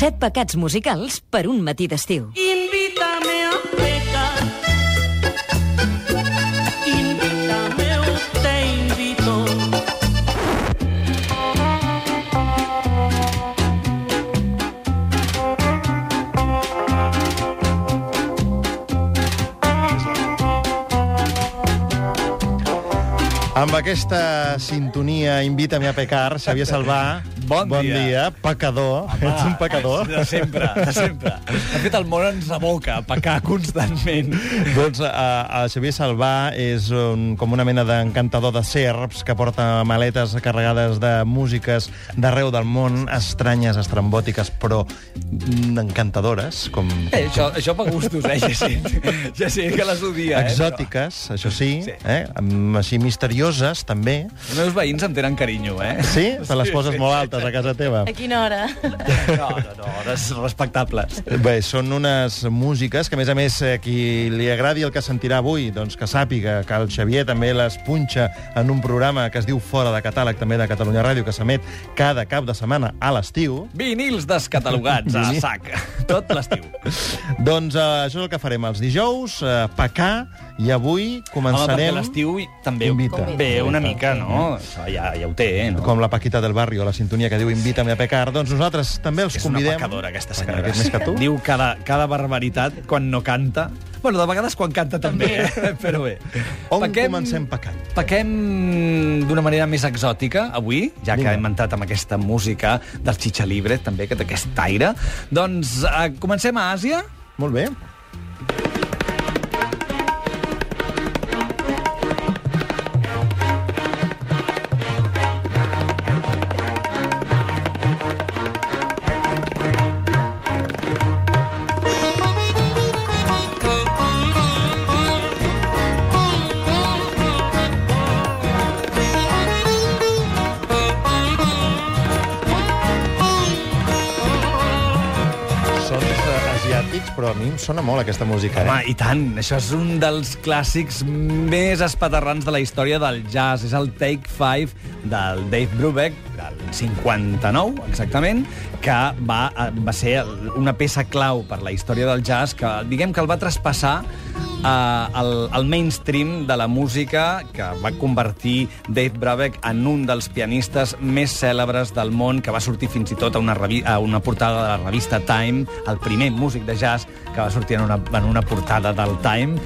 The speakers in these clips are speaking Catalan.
Set pecats musicals per un matí d'estiu. Invítame a pecar. Invítame o te invito. Amb aquesta sintonia Invítame a pecar, Xavier Salvà. Bon bon dia. dia. Pecador. Ets un pecador. De sempre, de sempre. De fet, el món ens aboca a pecar constantment. doncs uh, el Xavier Salvà és un, com una mena d'encantador de serps que porta maletes carregades de músiques d'arreu del món, estranyes, estrambòtiques, però encantadores, com Eh, això, això per gustos, eh? Ja sé, ja sé que les odia, eh? exòtiques, això sí, Sí. eh? Així misterioses, també. Els meus veïns em tenen carinyo, eh? Sí? Te les poses molt altes a casa teva. A quina hora? No, no, no, hores respectables. Bé, són unes músiques que, a més a més, eh, qui li agradi el que sentirà avui, doncs que sàpiga que el Xavier també les punxa en un programa que es diu Fora de Catàleg, també de Catalunya Ràdio, que s'emet cada cap de setmana a l'estiu. Vinils descatalogats a sac. Tot l'estiu. Doncs eh, això és el que farem els dijous, eh, pecar, i avui Home, començarem... l'estiu també Invita. ve una mica, no? Això ja, ja ho té, eh? No? com la Paquita del Barrio, la sintonia que diu Invítame a pecar, doncs nosaltres també els És una convidem... pecadora, aquesta senyora. que és més que tu? Diu cada, cada barbaritat quan no canta. Bueno, de vegades quan canta també, eh? però bé. On comencem pecant? Pequem d'una manera més exòtica, avui, ja que Vinga. hem entrat amb aquesta música del Chicha Libre, també, que té aquest aire. Doncs eh, comencem a Àsia. Molt bé. Sona molt aquesta música. Home, Eh? i tant, això és un dels clàssics més espaterrans de la història del jazz. És el Take 5 del Dave Brubeck, del 59, exactament, que va, eh, va ser una peça clau per la història del jazz, que diguem que el va traspassar eh, al, al mainstream de la música, que va convertir Dave Brubeck en un dels pianistes més cèlebres del món, que va sortir fins i tot a una, revi a una portada de la revista Time, el primer músic de jazz que va sortir en una, en una portada del Time.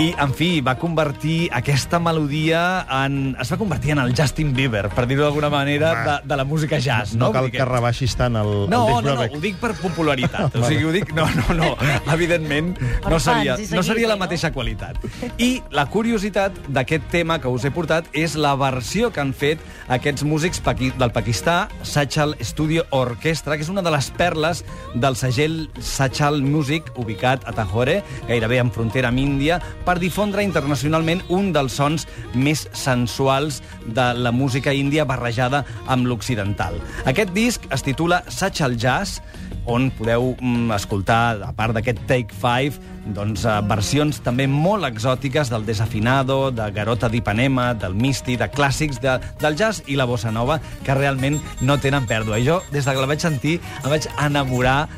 I, en fi, va convertir aquesta melodia en... Es va convertir en el Justin Bieber, per dir-ho d'alguna manera, de, de la música jazz, no? No cal que rebaixis tant el, no, el Dave no, no, Brubeck. ho dic per popularitat. O sigui, ho dic... No, no, no. Evidentment, no seria, no seria la no? mateixa qualitat. I la curiositat d'aquest tema que us he portat és la versió que han fet aquests músics del Pakistà, Sachal Studio Orchestra, que és una de les perles del segell Sachal Music, ubicat a Tahore, gairebé en frontera amb Índia, per difondre internacionalment un dels sons més sensuals de la música índia barrejada amb l'occidental. Aquest disc es titula Sachal Jazz, on podeu mm, escoltar, a part d'aquest Take 5, doncs, eh, versions també molt exòtiques del Desafinado, de Garota d'Ipanema, del Misty, de clàssics de, del jazz i la bossa nova, que realment no tenen pèrdua. I jo, des de que la vaig sentir, em vaig enamorar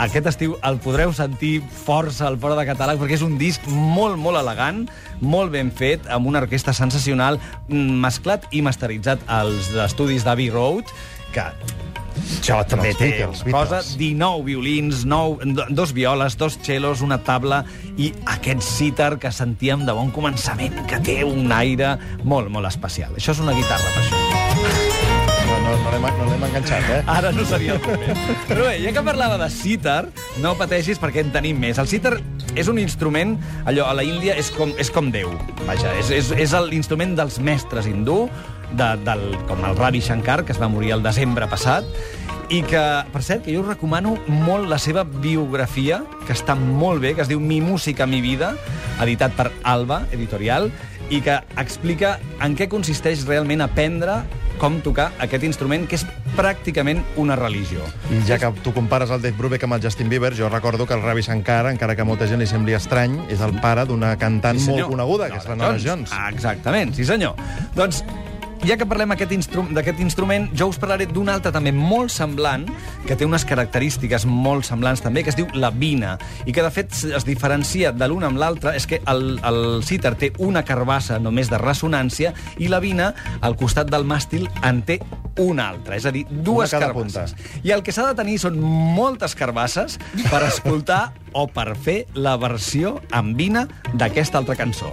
aquest estiu el podreu sentir força al fora de catàleg perquè és un disc molt, molt elegant, molt ben fet, amb una orquestra sensacional, mesclat i masteritzat als estudis d'Abbey Road, que això també té cosa, Beatles. 19 violins, 9, do- dos violes, dos cellos, una tabla i aquest cítar que sentíem de bon començament, que té un aire molt, molt especial. Això és una guitarra, per això. No, no, l'hem no enganxat, eh? Ara no seria el moment. Però bé, ja que parlava de cítar, no pateixis perquè en tenim més. El cítar és un instrument, allò, a la Índia és com, és com Déu. Vaja, és, és, és l'instrument dels mestres hindú, de, del, com el Ravi Shankar, que es va morir el desembre passat, i que, per cert, que jo us recomano molt la seva biografia, que està molt bé, que es diu Mi música, mi vida, editat per Alba, editorial, i que explica en què consisteix realment aprendre com tocar aquest instrument, que és pràcticament una religió. I ja que tu compares el Dave Brubeck amb el Justin Bieber, jo recordo que el Ravi Shankar, encara que a molta gent li sembli estrany, és el pare d'una cantant Sí, molt coneguda, que és la Nora Jones. Ah, exactament, sí senyor. Doncs Ja que parlem aquest instru d'aquest instrument, jo us parlaré d'un altre també molt semblant, que té unes característiques molt semblants també, que es diu la vina, i que de fet es diferencia de l'un amb l'altre, és que el, el cítar té una carbassa només de ressonància i la vina, al costat del màstil, en té una altra, és a dir, dues carbasses. punta. I el que s'ha de tenir són moltes carbasses per escoltar o per fer la versió amb vina d'aquesta altra cançó.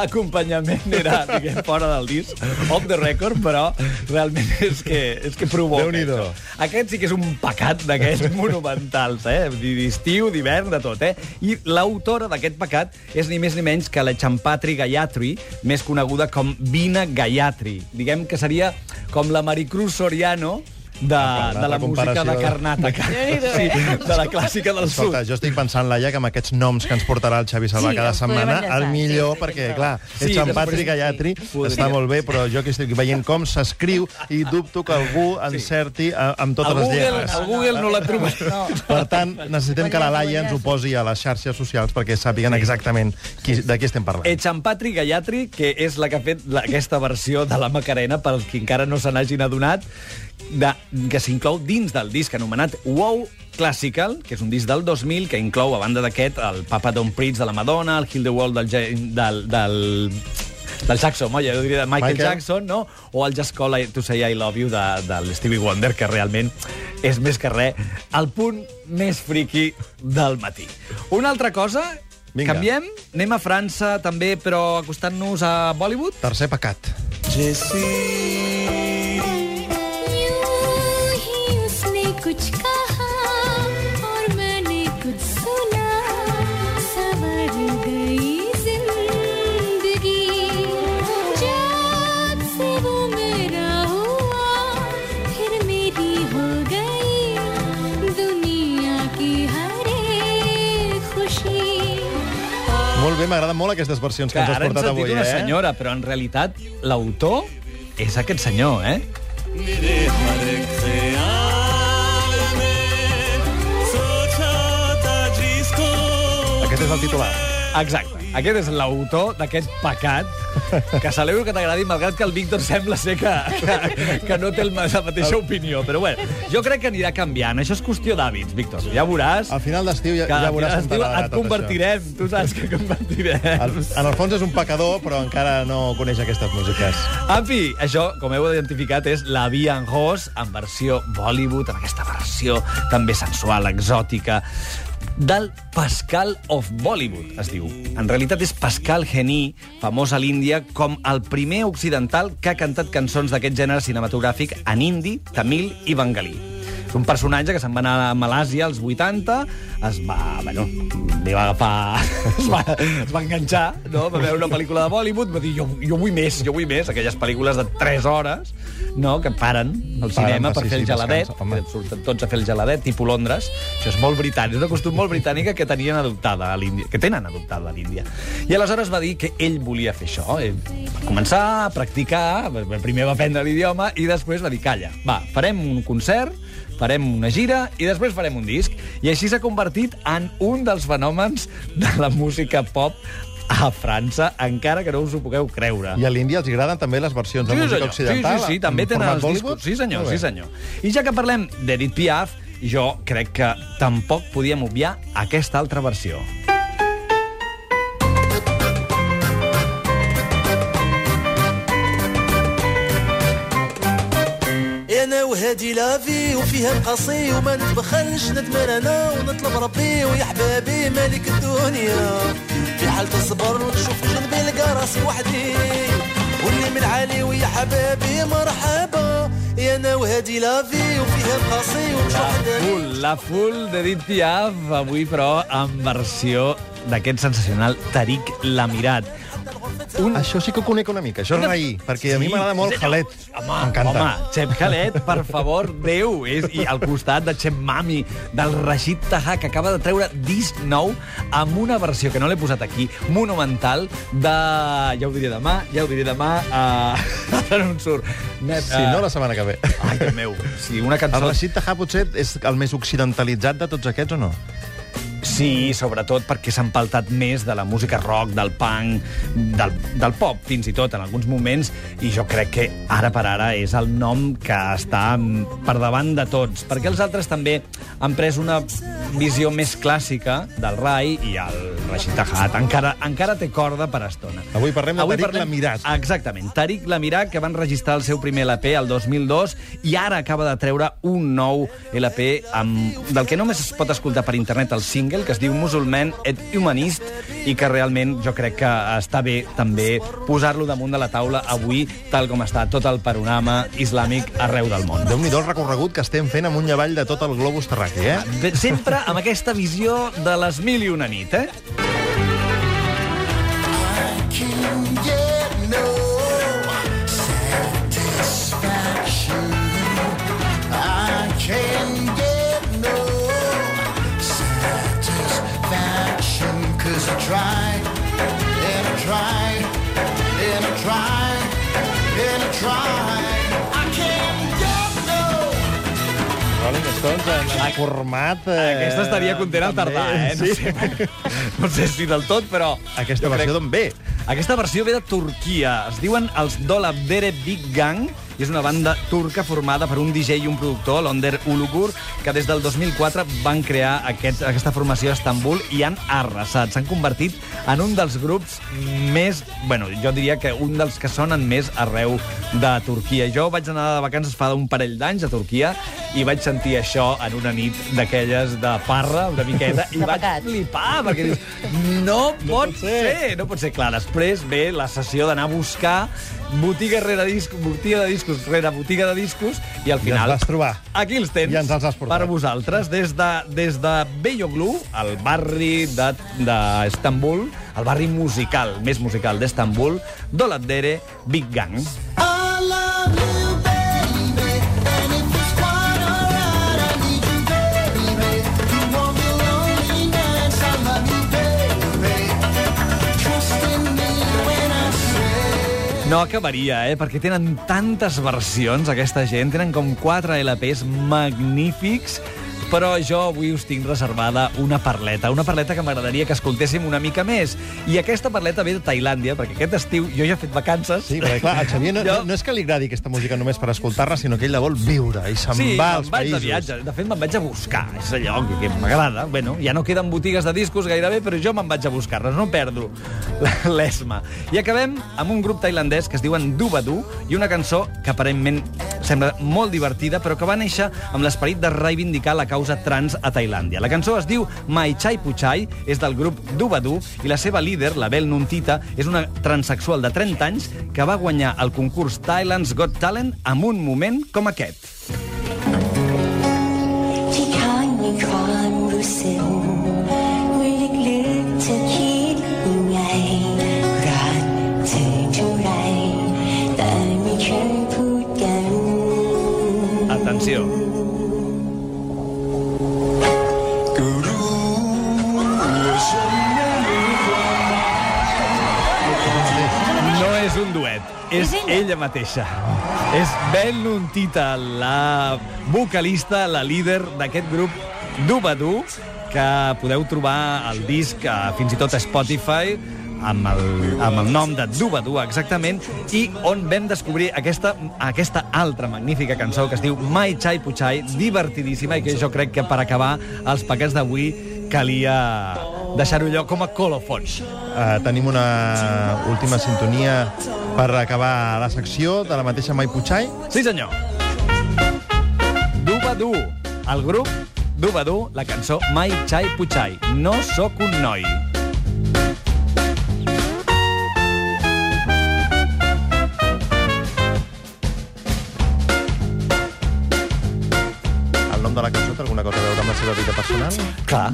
L'acompanyament era, diguem, fora del disc, off the record, però realment és que, és que provoca. Això. Aquest sí que és un pecat d'aquests monumentals, eh? D'estiu, d'hivern, de tot, eh? I l'autora d'aquest pecat és ni més ni menys que la Champatri Gayatri, més coneguda com Vina Gayatri. Diguem que seria com la Maricruz Soriano de, de la altra música de comparació. Carnàtica. Sí, de la clàssica del sud. Escolta, jo estic pensant, Laia, que amb aquests noms que ens portarà el Xavi Salvà Sí, cada setmana, el millor, sí, perquè, sí, clar, Sí, ets Sant després- Patri Gallatri, podria. està molt bé, però jo que estic veient com s'escriu i dubto que algú encerti a- amb totes Al les Google, lletres. al Google no la trobaré. No. Per tant, necessitem que la Laia ens ho posi a les xarxes socials perquè sàpiguen exactament qui, de qui estem parlant. Echampatri Gayatri, que és la que ha fet la, aquesta versió de la Macarena, pels que encara no se n'hagin adonat, de, que s'inclou dins del disc anomenat Wow Classical, que és un disc del 2000, que inclou, a banda d'aquest, el Papa Don't Preach de la Madonna, el Heal the World del, del, del del Jackson, oi? Jo diria de Michael, Michael. Jackson, no? O el Just Call I- to Say I Love You de, del Stevie Wonder, que realment és més que res el punt més friqui del matí. Una altra cosa, Vinga. canviem? Anem a França també, però acostant-nos a Bollywood? Tercer pecat. यूं molt aquestes versions que, que ens has portat avui. Ara ens ha dit una eh? senyora, però en realitat l'autor és aquest senyor, eh? Aquest és el titular. Exacte. Aquest és l'autor d'aquest pecat que celebro que t'agradi, malgrat que el Víctor sembla ser que, que, que no té el, la mateixa opinió. Però bueno, jo crec que anirà canviant. Això és qüestió d'hàbits, Víctor. Ja veuràs Al final d'estiu ja, que ja al veuràs d'estiu t'agradarà et convertirem. Tu saps que convertirem. això. El, en el fons és un pecador, però encara no coneix aquestes músiques. En fi, això, com heu identificat, és la Via en Hoss en versió Bollywood, en aquesta versió també sensual, exòtica, del Pascal of Bollywood, es diu. En realitat és Pascal Geni, famós a l'Índia com el primer occidental que ha cantat cançons d'aquest gènere cinematogràfic en hindi, tamil i bengalí. És un personatge que se'n va anar a Malàsia als 80, es va, bueno, li va agafar... es, va, es va enganxar, no? va veure una pel·lícula de Bollywood, va dir, jo, jo vull més, jo vull més, aquelles pel·lícules de 3 hores, no?, que paren al Paren, cinema per sí, fer sí, el geladet, descansa, que surten tots a fer el geladet, tipus Londres. Això és molt britànic, és una costum molt britànica que tenien adoptada a l'Índia, que tenen adoptada a l'Índia. I aleshores va dir que ell volia fer això. Eh? Va començar a practicar, primer va aprendre l'idioma i després va dir, calla, va, farem un concert, farem una gira i després farem un disc. I així s'ha convertit en un dels fenòmens de la música pop a França, encara que no us ho pugueu creure. I a l'Índia els agraden també les versions de música senyor. occidental? Sí, sí, sí, també en tenen els Bollywood? discos. Sí, senyor, sí, senyor. I ja que parlem d'Edith Piaf, jo crec que tampoc podíem obviar aquesta altra versió. أنا وهادي لافي وفيها نقصي وما نتبخلش ندمر أنا ونطلب ربي ويا حبابي مالك الدنيا. في حال تصبر وتشوف جنبي لقى راسي وحدي. واللي من عالي ويا حبابي مرحبا. يا أنا وهادي لافي وفيها نقصي ومش وحداني Full, la full d'Edith Piaf, avui però en versió d'aquest sensacional Tariq Lamirat. Un... Això sí que ho conec una mica, això és raï, perquè a mi Sí, m'agrada molt senyor. Jalet. Home, M'encanta. home, Xep Khaled, per favor, Déu. És, I al costat de Xep Mami, del Rashid Taha, que acaba de treure disc nou amb una versió que no l'he posat aquí, monumental, de... Ja ho diré demà, ja ho diré demà, uh... ara no em surt. Net, Si no, la setmana que ve. Ai, Déu meu. Sí, una El cançó... Rashid Taha potser és el més occidentalitzat de tots aquests, o no? Sí, sobretot perquè s'ha empaltat més de la música rock, del punk, del, del pop, fins i tot, en alguns moments, i jo crec que ara per ara és el nom que està per davant de tots, perquè els altres també han pres una visió més clàssica del Rai i el Rashid Tahat encara, encara té corda per estona. Avui parlem de Tariq Lamirat. Exactament. Tariq Lamirat, que van registrar el seu primer LP el 2002 i ara acaba de treure un nou LP amb, del que només es pot escoltar per internet el single, que es diu Musulman et Humanist, i que realment jo crec que està bé també posar-lo damunt de la taula avui, tal com està tot el panorama islàmic arreu del món. Déu-n'hi-do el recorregut que estem fent amunt i avall de tot el globus terraqui, eh? Sempre amb aquesta visió de les mil i una nit, eh? Stones en, en format... Eh, Aquesta estaria content al també, tardar, eh? No, Sí. sé, no sé si del tot, però... Aquesta versió crec- d'on ve? Aquesta versió ve de Turquia. Es diuen els Dolabdere Big Gang i és una banda turca formada per un DJ i un productor, l'Onder Ulugur, que des del 2004 van crear aquest, aquesta formació a Estambul i han arrasat. S'han convertit en un dels grups més... Bueno, jo diria que un dels que sonen més arreu de Turquia. Jo vaig anar de vacances fa un parell d'anys a Turquia i vaig sentir això en una nit d'aquelles de parra, una miqueta, i vaig flipar, perquè dius, no pot ser, no pot ser. Clar, després ve la sessió d'anar a buscar botiga rere discos, botiga de discos rere botiga de discos, i al I final... els vas trobar. Aquí els tens. I ens els has portat. Per vosaltres, des de, des de Beyoglu, el barri d'Estambul, el barri musical, més musical d'Estambul, Dolatdere Big Gang. I love you, No acabaria, eh? Perquè tenen tantes versions, aquesta gent. Tenen com quatre LPs magnífics però jo avui us tinc reservada una parleta, una parleta que m'agradaria que escoltéssim una mica més. I aquesta parleta ve de Tailàndia, perquè aquest estiu jo ja he fet vacances. Sí, perquè clar, al Xavier no, Jo- no és que li agradi aquesta música només per escoltar-la, sinó que ell la vol viure i se'n Sí, va als països. de viatge. De fet, me'n vaig a buscar. És allò que, que m'agrada. Bueno, ja no queden botigues de discos gairebé, però jo me'n vaig a buscar-les. No perdo l'esma. I acabem amb un grup tailandès que es diuen Dubadu i una cançó que aparentment sembla molt divertida, però que va néixer amb l'esperit de reivindicar la causa trans a Tailàndia. La cançó es diu Mai Chai Puchai, és del grup Dubadu, i la seva líder, la Bel Nuntita, és una transexual de 30 anys que va guanyar el concurs Thailand's Got Talent amb un moment com aquest. ที่ค้างในความรู้สึก Atenció. No és un duet, és, ella. mateixa. És Bel Nuntita, la vocalista, la líder d'aquest grup Dubadu, que podeu trobar el disc eh, fins i tot a Spotify, amb el, amb el nom de Dubadu, exactament, i on vam descobrir aquesta, aquesta altra magnífica cançó que es diu Mai Chai Puchai, divertidíssima, i que jo crec que per acabar els paquets d'avui calia deixar-ho allò com a colofons. Uh, tenim una última sintonia per acabar la secció de la mateixa Mai Puchai. Sí, senyor. Dubadu, el grup Dubadu, la cançó Mai Chai Puchai. No sóc un noi. ขา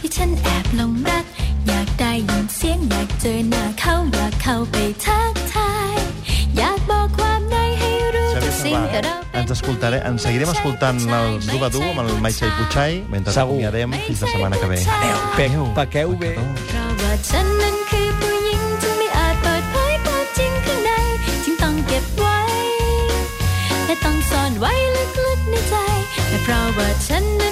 ที่ฉันแอบลงรัก อยากได้ยินเสียงอยากเจอหน้าเขาอยากเข้าไปทักทาย อยากบอกความในให้รู้ทุกสิ่งที่เรา ens escoltaré, ens seguirem escoltant el Dub a Dub amb el Maitxai Puigxai mentre Segur. acomiadem fins la setmana que ve. Adéu. Adéu. Paqueu bé. Why look look ในใจแต่เพราะว่าฉันนั้น